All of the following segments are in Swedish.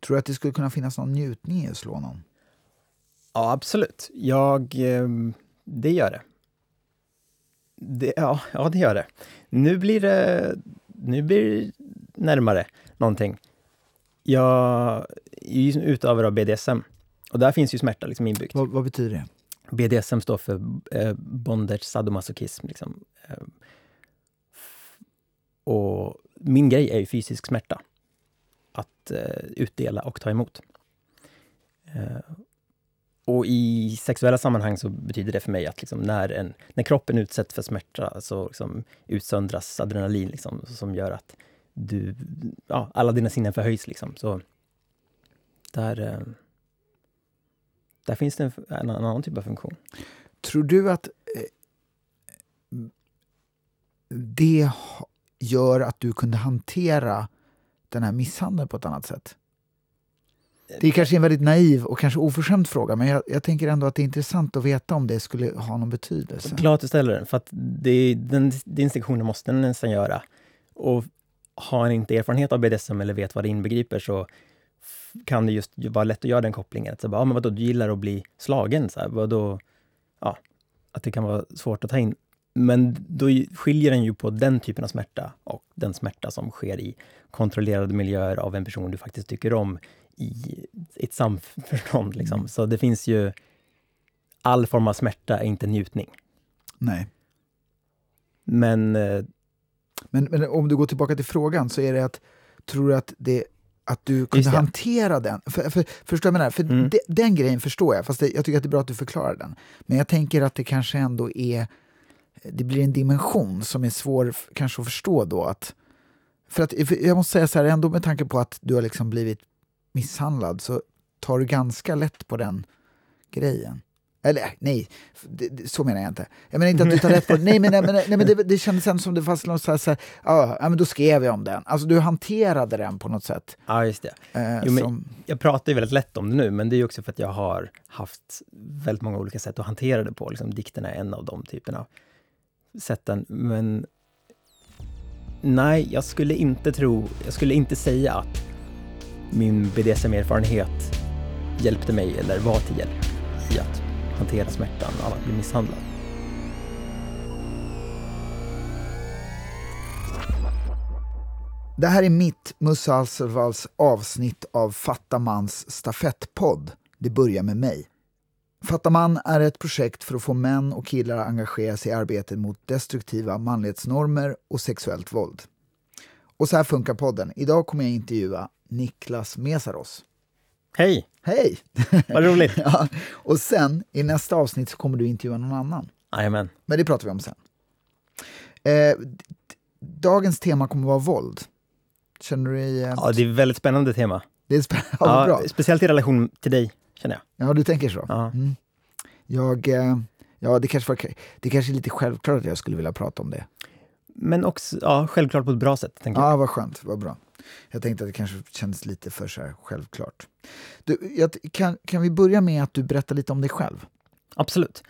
Tror du att det skulle kunna finnas någon njutning i att slå någon? Ja, absolut. Jag... ehm, Det gör det. det ja, ja, det gör det. Nu blir det, nu blir det närmare någonting. Jag är ju utövare av BDSM och där finns ju smärta liksom inbyggt. Vad, vad betyder det? BDSM står för eh, bondage, sadomasochism. Liksom. Eh, f- och min grej är ju fysisk smärta. Att eh, utdela och ta emot. Eh, och i sexuella sammanhang så betyder det för mig att liksom när, en, när kroppen utsätts för smärta så liksom utsöndras adrenalin liksom, som gör att du, ja, alla dina sinnen förhöjs. Liksom. Så där, eh, där finns det en, en annan typ av funktion. Tror du att eh, det gör att du kunde hantera den här misshandeln på ett annat sätt? Det är kanske en väldigt naiv och kanske oförskämd fråga men jag, jag tänker ändå att det är intressant att veta om det skulle ha någon betydelse. Att du ställer den, för att det, den distinktionen måste den nästan göra. Och har en inte erfarenhet av BDSM eller vet vad det inbegriper så kan det just vara lätt att göra den kopplingen. Så bara, ja, men vadå, du gillar att bli slagen? Så här, vadå? Ja, att det kan vara svårt att ta in. Men då skiljer den ju på den typen av smärta och den smärta som sker i kontrollerade miljöer av en person du faktiskt tycker om i ett samförstånd. Liksom. Så det finns ju... All form av smärta är inte njutning. Nej. Men eh, Men, men om du går tillbaka till frågan så är det att, tror du att, det, att du kunde det. hantera den? För, för, förstår jag menar? För Mm. de, den grejen förstår jag, fast det, jag tycker att det är bra att du förklarar den. Men jag tänker att det kanske ändå är, det blir en dimension som är svår kanske att förstå då. Att, för att, för jag måste säga så här, ändå med tanke på att du har liksom blivit misshandlad så tar du ganska lätt på den grejen. Eller nej, det, så menar jag inte. Jag menar inte att du tar rätt på det. Nej, men, nej, men, nej, men det, det kändes ändå som det fanns något så här, så här ja, men då skrev jag om den. Alltså du hanterade den på något sätt. ja, just det. Eh, Jo, som, Jag pratar ju väldigt lätt om det nu, men det är också för att jag har haft väldigt många olika sätt att hantera det på. Liksom, dikterna är en av de typerna sätten. Men nej, jag skulle inte tro, jag skulle inte säga att min BDSM-erfarenhet hjälpte mig eller var till hjälp i att hantera smärtan av att bli misshandlad. Det här är mitt, Musse Alservalls, avsnitt av Fatta Mans stafettpodd. Det börjar med mig. Fatta man är ett projekt för att få män och killar att engagera sig i arbetet mot destruktiva manlighetsnormer och sexuellt våld. Och så här funkar podden. Idag kommer jag intervjua Niklas Mesaros. Hej, Hej! vad roligt! ja, och sen i nästa avsnitt så kommer du intervjua någon annan. Jajamän. Men det pratar vi om sen. Eh, dagens tema kommer vara våld. Känner du dig... Eh, Ja, det är ett väldigt spännande tema. det är spännande. Ja, vad bra. speciellt i relation till dig, känner jag. Ja, du tänker så. Ja. Mm. Jag... Eh, ja, det kanske, var, det kanske är lite självklart att jag skulle vilja prata om det. Men också, ja, självklart på ett bra sätt, tänker jag. Ja, vad skönt. Vad bra. Jag tänkte att det kanske kändes lite för så här självklart. Du, jag, kan, kan vi börja med att du berättar lite om dig själv? Absolut.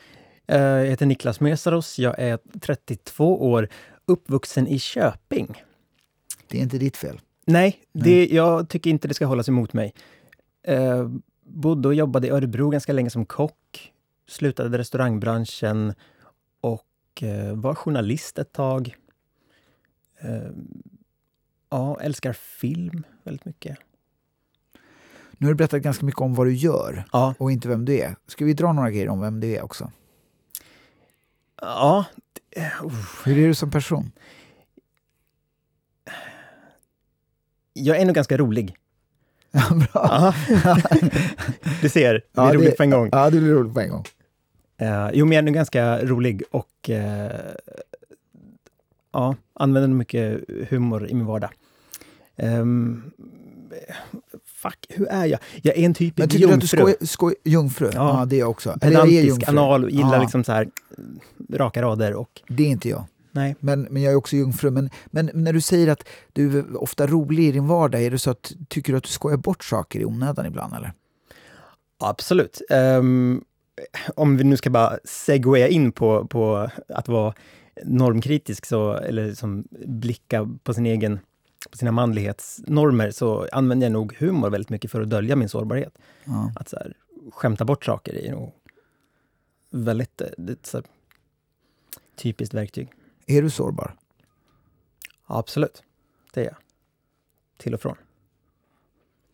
Eh, Jag heter Niklas Mesaros, jag är 32 år, uppvuxen i Köping. Det är inte ditt fel. Nej, det, jag tycker inte det ska hållas emot mig. Bodde och jobbade i Örebro ganska länge som kock. Slutade restaurangbranschen och eh, var journalist ett tag. Eh, ja, älskar film väldigt mycket. Nu har du berättat ganska mycket om vad du gör Ja, och inte vem du är. Ska vi dra några grejer om vem du är också? ja uff. Hur är du som person? jag är nog ganska rolig. Ja, bra. Ja. du ser, det Ja, är roligt på en gång. Ja, det blir roligt på en gång. Uh, jo, men jag är nog ganska rolig och eh, ja, använder mycket humor i min vardag. Ehm, fuck, hur är jag? Jag är en typ Men av tycker du att du jungfru. skoj, jungfru? Ja. Ja. det är jag också. Jag Pedantisk, jungfru. anal, gillar Ja. liksom så här raka rader och Det är inte jag. Nej. Men, men jag är också jungfru. Men, men när du säger att du är ofta rolig i din vardag, är det så att tycker du att du skojar bort saker i onödan ibland eller? Absolut. Ehm, om vi nu ska bara segwaya in på, på att vara normkritisk, så, eller som blicka på sin egen på sina manlighetsnormer så använder jag nog humor väldigt mycket för att dölja min sårbarhet. Ja. Att så här, skämta bort saker är nog väldigt... eh, Det är ett så här, typiskt verktyg. Är du sårbar? Absolut, det är jag. Till och från.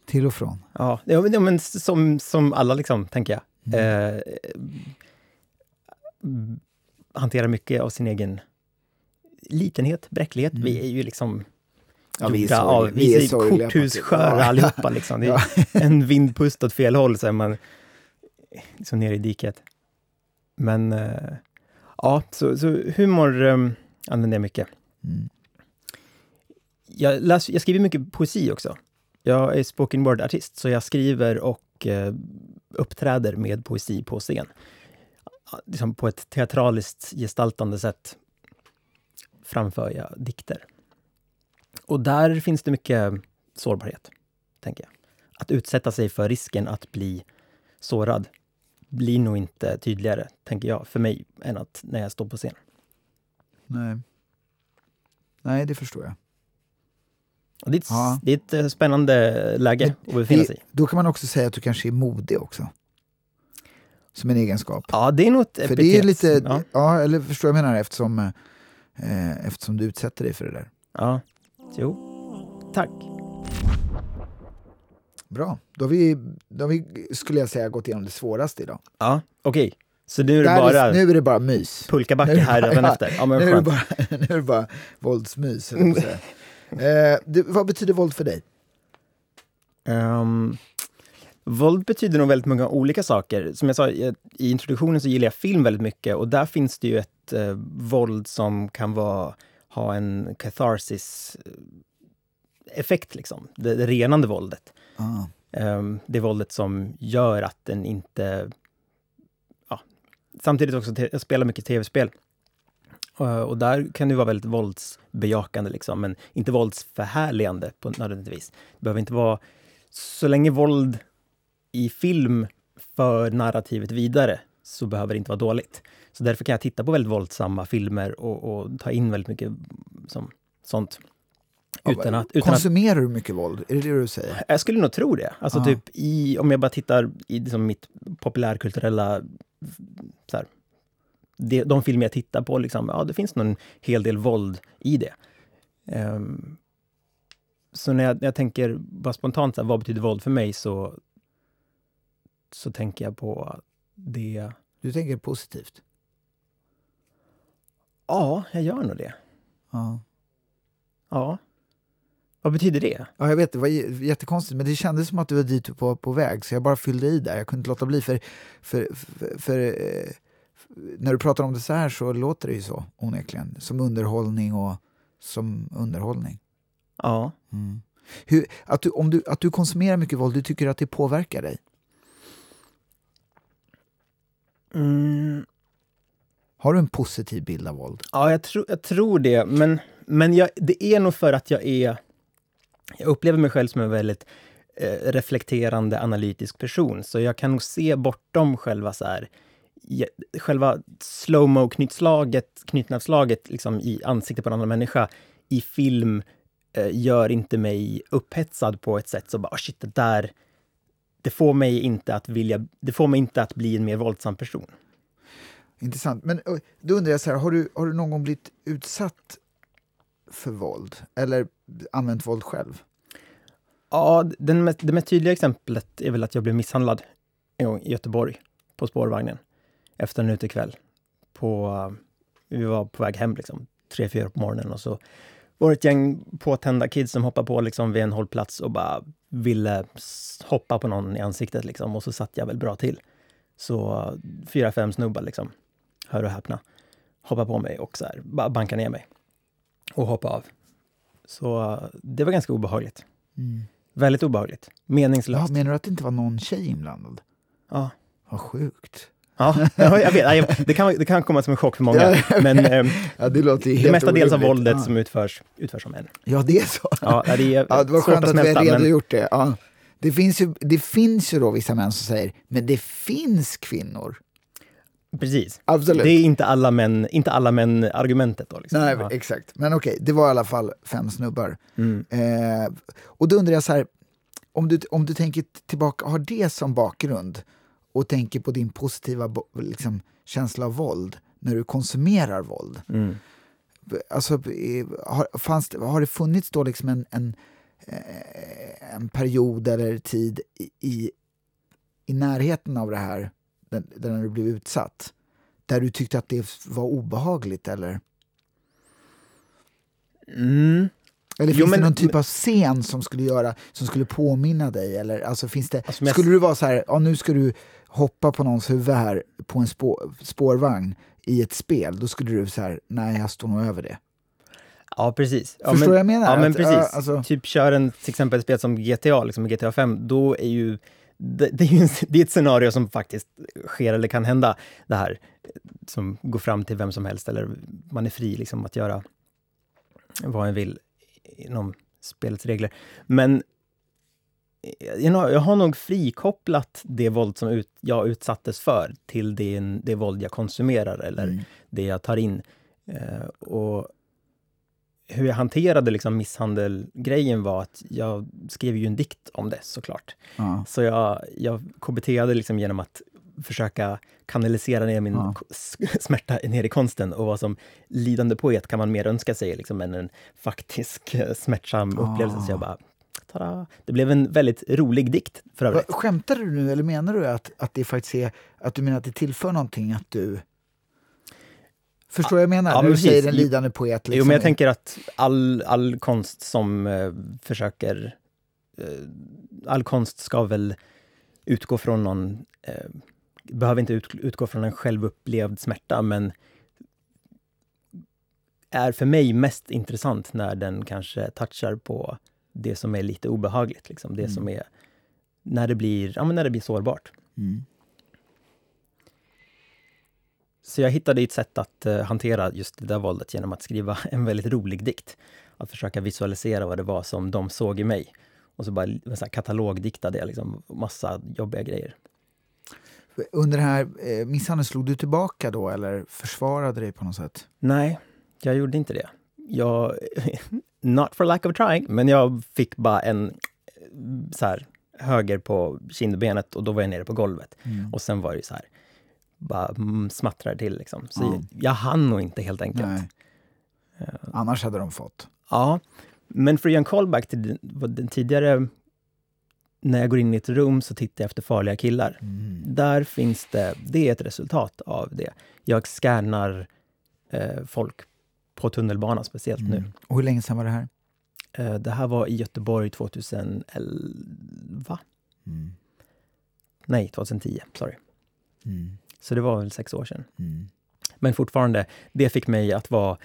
Till och från? Ja, ja, men, ja, men som, som alla, liksom, tänker jag. Mm. Eh, hanterar mycket av sin egen litenhet, bräcklighet. Mm. Vi är ju liksom Ja, vi är av, vi är, sorgliga korthussköra Ja. allihopa. Liksom. Det är en vindpust åt fel håll så är man liksom nere i diket. Men eh, ja, så, så humor um, använder jag mycket. Mm. Jag, läs, jag skriver mycket poesi också. Jag är spoken word-artist, så jag skriver och eh, uppträder med poesi på scen. Liksom på ett teatraliskt gestaltande sätt framför jag dikter. Och där finns det mycket sårbarhet, tänker jag. Att utsätta sig för risken att bli sårad blir nog inte tydligare, tänker jag, för mig, än att när jag står på scen. Nej. Nej, det förstår jag. Det, är ett, Ja. det är ett spännande läge att befinna sig i. Då kan man också säga att du kanske är modig också. Som en egenskap. Ja, det är nog ett För det är epitet. lite, Ja. ja. eller förstår jag menar eftersom, eh, eftersom du utsätter dig för det där. ja. Jo. Tack. Bra, då har vi, då har vi skulle jag säga gått igenom det svåraste idag. Ja, okej. Så nu är det bara nu är det bara mys. pulkabacke här även ja, efter? Ja, men Nu är, det bara, nu är det bara våldsmys. säga. eh, du, vad betyder våld för dig? Ehm, våld betyder nog väldigt många olika saker. Som jag sa i, introduktionen så gillar jag film väldigt mycket och där finns det ju ett eh, våld som kan vara, ha en catharsis eh, effekt, liksom. Det, det renande våldet. Ah, Ehm, det våldet som gör att den inte... Samtidigt också, jag spelar mycket tv-spel. Eh, och där kan det vara väldigt våldsbejakande, liksom, men inte våldsförhärligande på nödvändigtvis. Det behöver inte vara... Så länge våld i film för narrativet vidare så behöver det inte vara dåligt. Så därför kan jag titta på väldigt våldsamma filmer och, och ta in väldigt mycket som, sånt. Utan att, utan att Konsumerar du mycket våld? Är det det du säger? jag skulle nog tro det. Alltså Ja. typ i, om jag bara tittar i liksom mitt populärkulturella... Så här, det, de filmer jag tittar på, liksom, ja, det finns nog en hel del våld i det. Ehm, så när jag, när jag tänker bara spontant, så här, vad betyder våld för mig, så, så tänker jag på det... Du tänker positivt? Ja, jag gör nog det. Ja. Ja. Vad betyder det? Ja, jag vet, det var jättekonstigt, men det kändes som att du var dit var på väg, så jag bara fyllde i där. Jag kunde inte låta bli, för, för, för, för eh, när du pratar om det så här så låter det ju så, onekligen. Som underhållning och som underhållning. Ja. Mm. Hur, att, du, om du, att du konsumerar mycket våld, du tycker att det påverkar dig? Mm. Har du en positiv bild av våld? Ja, jag, tro, jag tror det. Men, men jag, det är nog för att jag är... Jag upplever mig själv som en väldigt eh, reflekterande, analytisk person. Så jag kan nog se bortom själva så här... Själva slowmo knytslaget, knytnävsslaget liksom i ansiktet på en annan människa i film eh, gör inte mig upphetsad på ett sätt så bara, oh shit, det där... Det får mig inte att vilja... Det får mig inte att bli en mer våldsam person. Intressant. Men då undrar jag, så här, har, du, har du någon gång blivit utsatt för våld? Eller använt våld själv? Ja, den mest, det mest tydliga exemplet är väl att jag blev misshandlad en gång i Göteborg på spårvagnen efter en utekväll. På, vi var på väg hem liksom, tre, fyra på morgonen och så var det ett gäng påtända kids som hoppade på liksom vid en hållplats och bara ville hoppa på någon i ansiktet liksom och så satt jag väl bra till. Så fyra, fem snubbar liksom, hör och häpna, hoppade på mig och så här, bara bankade ner mig och hoppade av. Så eh, det var ganska obehagligt. Mm. Väldigt obehagligt. Ja, Meningslöst. menar du att det inte var någon tjej inblandad? Ja. Vad sjukt. Ja, ja, jag vet. Ja, Det kan, det kan komma som en chock för många. Ja, Men eh, Ja, det låter det mesta dels av våldet ja. som utförs, utförs som män. Ja, det är så. Ja, det är Ja, det var skönt att vi har smälta, men redogjort det. Ja. Det, finns ju, det finns ju då vissa män som säger, men det finns kvinnor. Precis. Absolut. Det är inte alla män, inte alla män argumentet då. Liksom. Nej, Ja. exakt. Men okej, det var i alla fall fem snubbar. Mm. Eh, och då undrar jag så här, om du, om du tänker tillbaka, har det som bakgrund och tänker på din positiva liksom, känsla av våld när du konsumerar våld. Mm. Alltså, har, fanns det, har det funnits då liksom en, en, eh, en period eller tid i, i närheten av det här, där, när du blev utsatt, där du tyckte att det var obehagligt eller? Mm. Eller Jo, finns men- det någon typ av scen som skulle göra, som skulle påminna dig? Eller, alltså, finns det, Alltså, men jag- skulle du vara så här, ja, nu ska du hoppa på någons huvud här på en spår, spårvagn i ett spel, då skulle du så här, nej jag står nog över det. Ja, precis. Ja, Förstår men, vad jag menar? Ja, men Att, precis. ja, alltså- Typ kör en till exempel ett spel som GTA, liksom GTA 5, då är ju det, det, är ju en, det är ett scenario som faktiskt sker eller kan hända, det här som går fram till vem som helst, eller man är fri liksom att göra vad en vill inom spelets regler. Men jag, har- jag har nog frikopplat det våld som ut, jag utsattes för till det, det våld jag konsumerar eller Mm. det jag tar in. Eh, och hur jag hanterade liksom misshandelgrejen var att jag skrev ju en dikt om det såklart. Ja. Så jag, jag KBT-ade liksom genom att försöka kanalisera ner min Ja. smärta ner i konsten och vad som lidande poet kan man mer önska sig liksom, än en faktisk eh, smärtsam upplevelse. Så jag bara, tada! Det blev en väldigt rolig dikt för övrigt. Skämtar du nu eller menar du att, att det faktiskt är, att du menar att det tillför någonting att du Förstår vad jag menar? Ja, När du säger en lidande poet. Liksom. Jo, men jag tänker att all, all konst som eh, försöker... Eh, all konst ska väl utgå från någon... Eh, behöver inte ut, utgå från en självupplevd smärta, men är för mig mest intressant när den kanske touchar på det som är lite obehagligt. Liksom. Det Mm. som är... När det blir, ja, men när det blir sårbart. Mm. Så jag hittade ett sätt att eh, hantera just det där våldet genom att skriva en väldigt rolig dikt. Att försöka visualisera vad det var som de såg i mig. Och så bara sån här katalogdiktade jag liksom massa jobbiga grejer. Under den här eh, misshandeln, slog du tillbaka då eller försvarade dig på något sätt? Nej, jag gjorde inte det. Jag, not for lack of trying, men jag fick bara en eh, så här, höger på kindbenet och då var jag nere på golvet. Mm. Och sen var det så här, bara mm, smattrade till liksom. Så Ja. jag, hann nog inte helt enkelt. Nej. Annars hade de fått. Ja, men för att göra en callback till den tidigare... När jag går in i ett rum så tittar jag efter farliga killar. Mm. Där finns det, det är ett resultat av det. Jag scannar eh, folk på tunnelbanan speciellt Mm. nu. Och hur länge sedan var det här? Eh, det här var i Göteborg 2011? Mm. Nej, 2010. Sorry. Mm. Så det var väl sex år sedan. Mm. Men fortfarande, det fick mig att vara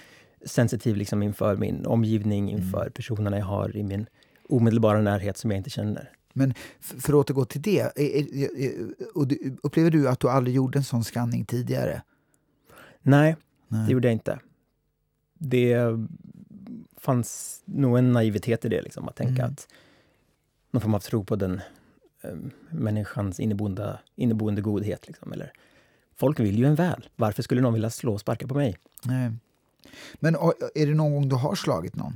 sensitiv liksom inför min omgivning, inför personerna jag har i min omedelbara närhet som jag inte känner. Men för att återgå till det, är, är, är, och du, upplever du att du aldrig gjorde en sån skanning tidigare? Nej, Nej. det gjorde jag inte. Det fanns nog en naivitet i det, liksom, att tänka Mm. att någon form av tro på den eh, människans inneboende, inneboende godhet. Liksom, eller, folk vill ju en väl. Varför skulle någon vilja slå och sparka på mig? Nej. Men är det någon gång du har slagit någon?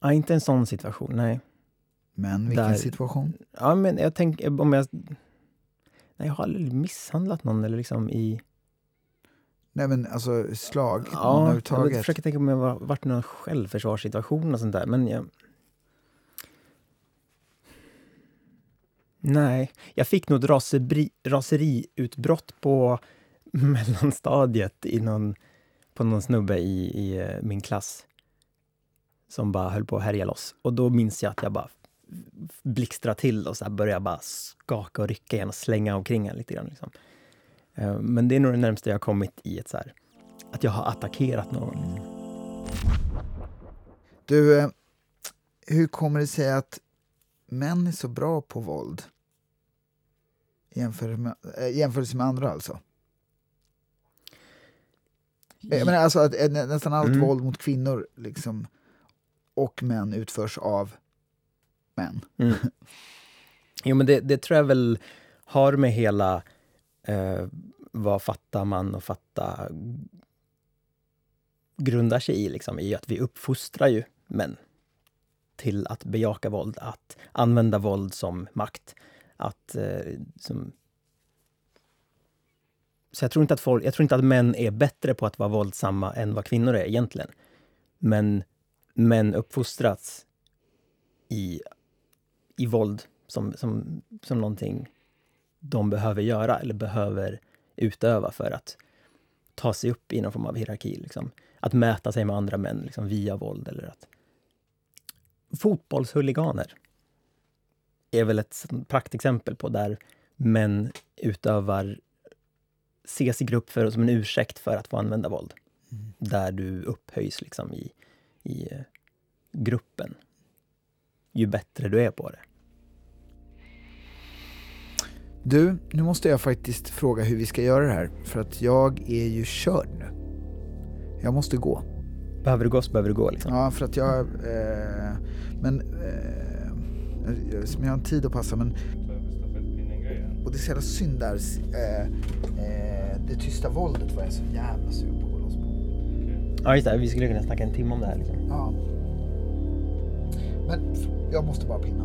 Ja, inte en sån situation, nej. Men vilken Där- situation? Ja, men jag tänker om jag... Nej, jag har aldrig misshandlat någon eller liksom i... Nej men alltså slag Ja, jag överhuvudtaget. försöker tänka om jag var- varit i någon självförsvarssituation och sånt där, men jag... Nej, jag fick nog ett raseri, raseriutbrott på mellanstadiet i någon, på någon snubbe i, i eh, min klass som bara höll på att härja loss. Och då minns jag att jag bara blixtrade till och så här började bara skaka och rycka igen och slänga omkring honom. lite grann. Liksom. Eh, men det är nog det närmaste jag har kommit i ett så här, att jag har attackerat någon. Du, eh, hur kommer det sig att män är så bra på våld? Jämfört med, äh, jämförelse med andra alltså? Jag menar alltså att eh, nä- nästan allt Mm. våld mot kvinnor liksom, och män utförs av män. Mm. Jo, men det, det tror jag väl har med hela... Eh, vad fatta man och fatta grundar sig i, liksom, i att vi uppfostrar ju män till att bejaka våld, att använda våld som makt. Att, eh, som... Så jag tror, inte att folk, jag tror inte att män är bättre på att vara våldsamma än vad kvinnor är egentligen. Men män uppfostras i, i våld som, som, som någonting de behöver göra eller behöver utöva för att ta sig upp i någon form av hierarki. Liksom. Att mäta sig med andra män liksom, via våld. Eller att... Fotbollshuliganer är väl ett praktexempel på där män utövar, ses i grupp för, som en ursäkt för att få använda våld. Mm. Där du upphöjs liksom i, i eh, gruppen. Ju bättre du är på det. Du, nu måste jag faktiskt fråga hur vi ska göra det här. För att jag är ju körd nu. Jag måste gå. Behöver du gå så behöver du gå liksom. Ja, för att jag... Eh, men... Eh, jag har en tid att passa men... Och det är så jävla synd där. Eh, eh, det tysta våldet var jag så jävla sugen på att gå loss på. Ja just det, vi skulle kunna snacka en timme om det här liksom. Ja. Men jag måste bara pinna.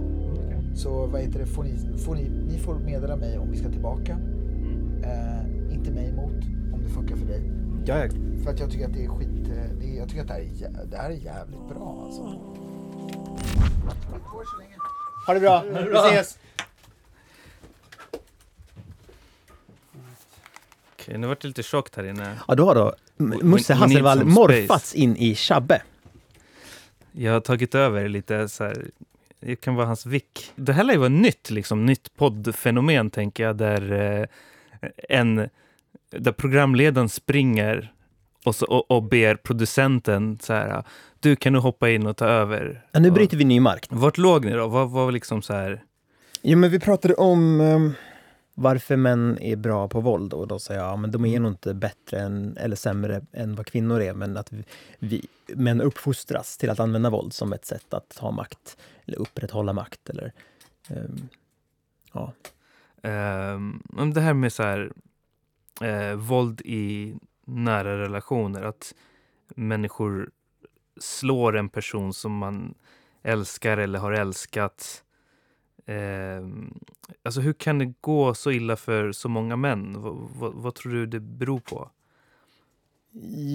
Så vad heter det, får ni, får ni, ni får meddela mig om vi ska tillbaka. Eh, inte mig emot, om det funkar för dig. Ja, ja. För att jag tycker att det är skit, eh, det jag tycker att det här är, det här är jävligt bra alltså. Ha det bra, vi ses! Okej, nu vart det lite tjockt här inne. Ja, då har då Musse Hasselvall morfats in i Shabbe. Jag har tagit över lite så här det kan vara hans vick. Det här lär ju vara nytt, liksom, nytt poddfenomen, tänker jag, där, eh, en, där programledaren springer och, så, och, och ber producenten så här, du kan nu hoppa in och ta över. Ja, nu bryter vi ny mark. Vart låg ni då? Vad var liksom så här? Jo, men vi pratade om um, varför män är bra på våld och då sa jag, ja, men de är nog inte bättre än, eller sämre än vad kvinnor är, men att vi, vi män uppfostras till att använda våld som ett sätt att ha makt eller upprätthålla makt. Eller, um, ja. Um, det här med så här, uh, våld i nära relationer, att människor slår en person som man älskar eller har älskat. Eh, alltså hur kan det gå så illa för så många män? V vad tror du det beror på?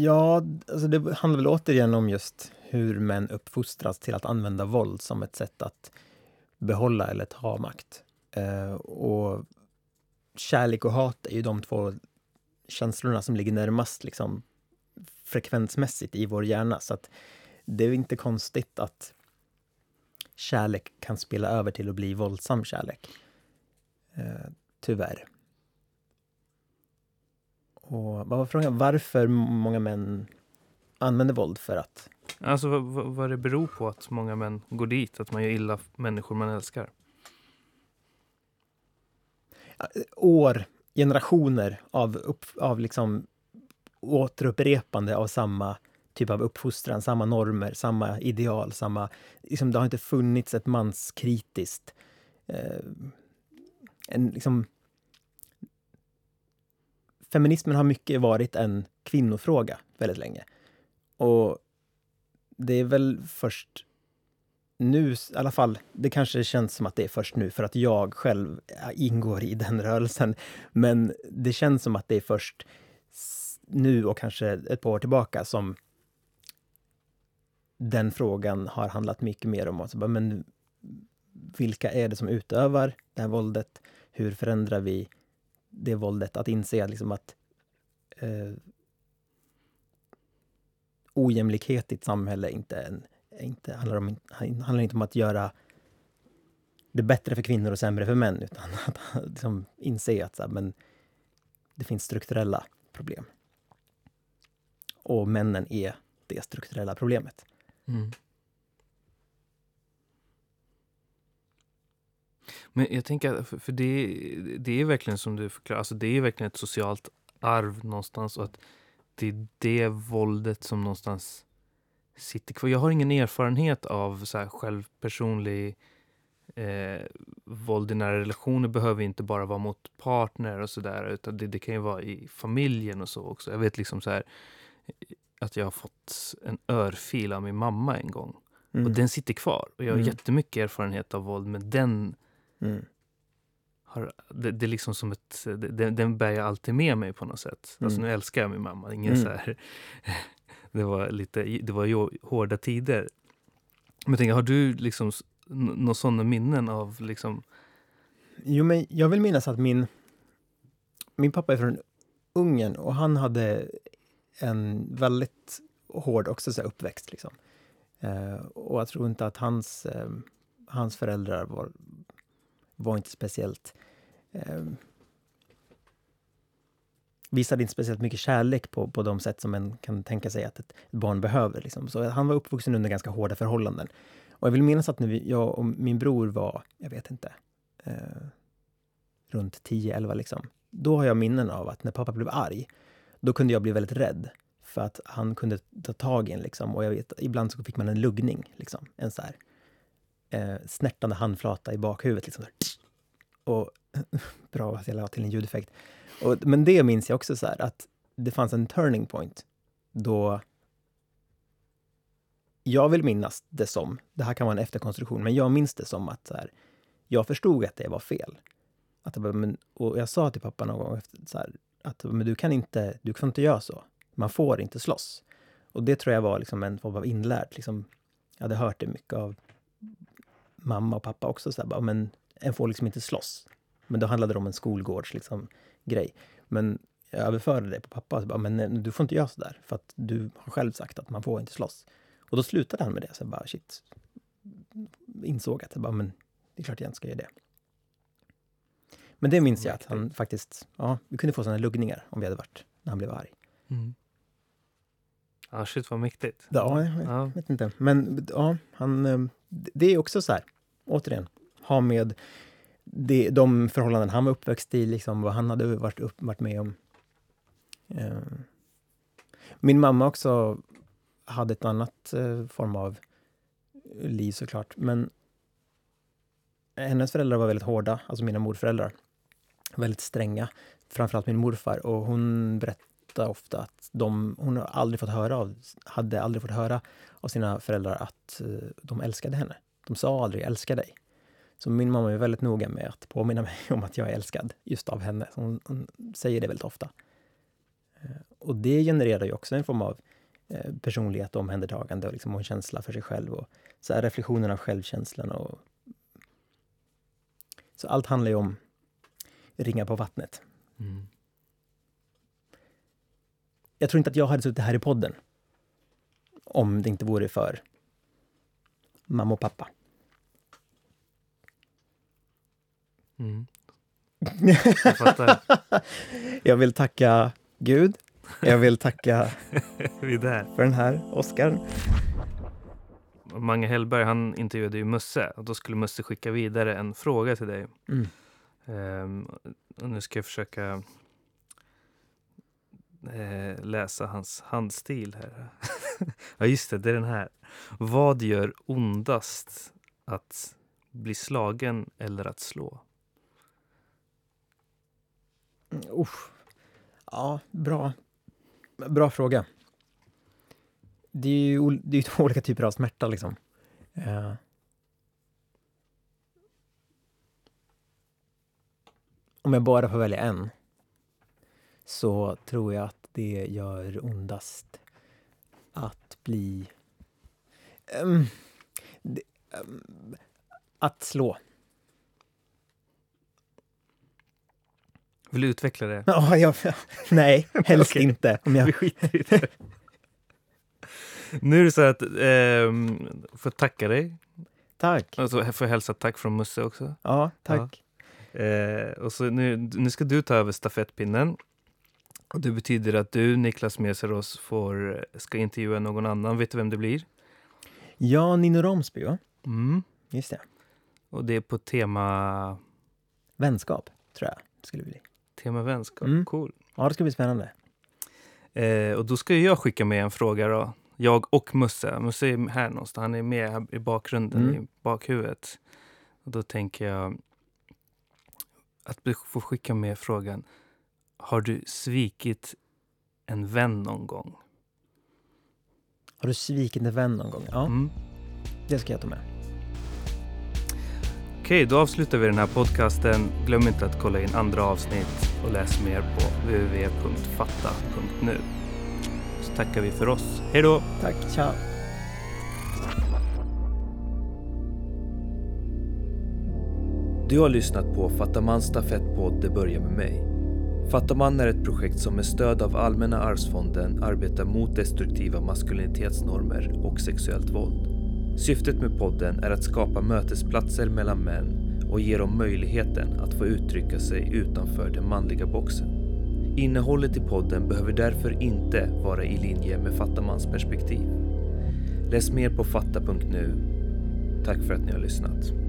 Ja, alltså det handlar väl återigen om just hur män uppfostras till att använda våld som ett sätt att behålla eller ta makt. Eh, och kärlek och hat är ju de två känslorna som ligger närmast liksom, frekvensmässigt i vår hjärna. Så att det är inte konstigt att kärlek kan spela över till att bli våldsam kärlek. Eh, tyvärr. Och vad var frågan? Varför många män använder våld för att... Alltså vad, vad det beror på att många män går dit, att man gör illa människor man älskar? År, generationer av, upp, av liksom återupprepande av samma typ av uppfostran, samma normer, samma ideal, samma... Liksom, det har inte funnits ett manskritiskt... Eh, en, liksom, feminismen har mycket varit en kvinnofråga väldigt länge. Och det är väl först nu, i alla fall, det kanske känns som att det är först nu för att jag själv ingår i den rörelsen. Men det känns som att det är först nu och kanske ett par år tillbaka som den frågan har handlat mycket mer om alltså, men vilka är det som utövar det här våldet? Hur förändrar vi det våldet? Att inse liksom att eh, ojämlikhet i ett samhälle inte, är en, inte, handlar, om, handlar inte om att göra det bättre för kvinnor och sämre för män, utan att liksom inse att så här, men det finns strukturella problem. Och männen är det strukturella problemet. Mm. Men jag tänker, för det, det är verkligen som du förklarar, alltså det är verkligen ett socialt arv någonstans och att det är det våldet som någonstans sitter kvar. Jag har ingen erfarenhet av så här självpersonlig eh, våld i nära relationer behöver inte bara vara mot partner och sådär, utan det, det kan ju vara i familjen och så också. Jag vet liksom så här att jag har fått en örfil av min mamma en gång. Mm. Och den sitter kvar. Och jag har Mm. jättemycket erfarenhet av våld, men den Mm. har, det, det är liksom som ett, det- den, bär jag alltid med mig på något sätt. Alltså Mm. nu älskar jag min mamma. Ingen Mm. så här, det var lite, det var ju hårda tider. Men jag tänker, har du liksom några sådana minnen av liksom, Jo, men jag vill minnas att min, min pappa är från Ungern och han hade en väldigt hård också, så här, uppväxt. Liksom. Eh, och jag tror inte att hans, eh, hans föräldrar var, var inte speciellt... Eh, visade inte speciellt mycket kärlek på, på de sätt som man kan tänka sig att ett barn behöver. Liksom. Så han var uppvuxen under ganska hårda förhållanden. Och jag vill minnas att när vi, jag och min bror var, jag vet inte, eh, runt 10-11 liksom. Då har jag minnen av att när pappa blev arg, då kunde jag bli väldigt rädd. För att han kunde ta tag i en liksom. Och jag vet, ibland så fick man en luggning, liksom. En så här eh, snärtande handflata i bakhuvudet. Liksom. Och bra att jag la till en ljudeffekt. Och, men det minns jag också så här att det fanns en turning point då jag vill minnas det som, det här kan vara en efterkonstruktion, men jag minns det som att så här, jag förstod att det var fel. Att, jag bara, men, och jag sa till pappa någon gång efter, så här, att men du kan inte, du kan inte göra så. Man får inte slåss. Och det tror jag var liksom en form av inlärt. Liksom, jag hade hört det mycket av mamma och pappa också. Så här, bara, men en får liksom inte slåss. Men då handlade det om en skolgårds liksom, grej. Men jag överförde det på pappa. Så bara, men nej, du får inte göra så där. För att du har själv sagt att man får inte slåss. Och då slutade han med det. Så jag bara, shit. Insåg att jag bara, men det är klart jag inte ska göra det. Men det minns jag att han faktiskt, ja, vi kunde få sådana luggningar om vi hade varit, när han blev arg. ja shit vad mäktigt. Ja, jag Ja. vet inte. Men ja, han, eh, det är också så här, återigen, ha med det, de förhållanden han var uppväxt i, liksom, vad han hade varit, upp, varit med om. Eh, Min mamma också hade ett annat eh, form av liv såklart, men hennes föräldrar var väldigt hårda, alltså mina morföräldrar. Väldigt stränga, framförallt min morfar. Och hon berättade ofta att de, hon har aldrig fått höra av, hade aldrig fått höra av sina föräldrar att eh, de älskade henne. De sa aldrig ”älska dig. Så min mamma är väldigt noga med att påminna mig om att jag är älskad just av henne. Hon, hon säger det väldigt ofta. Eh, Och det genererar ju också en form av eh, personlighet, omhändertagande och liksom en känsla för sig själv. Och så här reflektionen av självkänslan. Och... Så allt handlar ju om ringa på vattnet. Mm. Jag tror inte att jag hade suttit här i podden om det inte vore för mamma och pappa. Mm. Jag fattar. Jag vill tacka Gud. Jag vill tacka för den här Oscar. Mange Hellberg han intervjuade ju Musse och då skulle Musse skicka vidare en fråga till dig. Mm. Ehm, och nu ska jag försöka eh, läsa hans handstil här. ja just det, det är den här. Vad gör ondast? Att bli slagen eller att slå? Uh, usch. Ja, bra. Bra fråga. Det är ju det är två olika typer av smärta liksom. Uh. Om jag bara får välja en så tror jag att det gör ondast att bli... Um, det, um, att slå. Vill du utveckla det? Ja, jag, nej, helst Okej. inte. Om jag, Vi skiter i det. Nu är det så att ehm, får tacka dig. tack. Och så får jag hälsa tack från Musse också. Ja, tack. Eh, och så nu, nu ska du ta över stafettpinnen. Och det betyder att du, Niklas Meseros, får, ska intervjua någon annan. Vet du vem det blir? Ja, Nino Romsby, va? Mm. Just det. Och det är på tema, Vänskap, tror jag det skulle bli. Tema vänskap. Mm. Cool. Ja, det ska bli spännande. Eh, och då ska jag skicka med en fråga då. Jag och Musse. Musse är här någonstans. Han är med i bakgrunden, Mm. i bakhuvudet. Och då tänker jag att få skicka med frågan. Har du svikit en vän någon gång? Har du svikit en vän någon gång? Ja, Mm. det ska jag ta med. Okej, då avslutar vi den här podcasten. Glöm inte att kolla in andra avsnitt och läs mer på www.fatta.nu. Så tackar vi för oss. Hej då! Tack, ciao! Du har lyssnat på Fattamans stafettpodd Det börjar med mig. Fattaman är ett projekt som med stöd av Allmänna arvsfonden arbetar mot destruktiva maskulinitetsnormer och sexuellt våld. Syftet med podden är att skapa mötesplatser mellan män och ge dem möjligheten att få uttrycka sig utanför den manliga boxen. Innehållet i podden behöver därför inte vara i linje med Fattamans perspektiv. Läs mer på fatta.nu. Tack för att ni har lyssnat.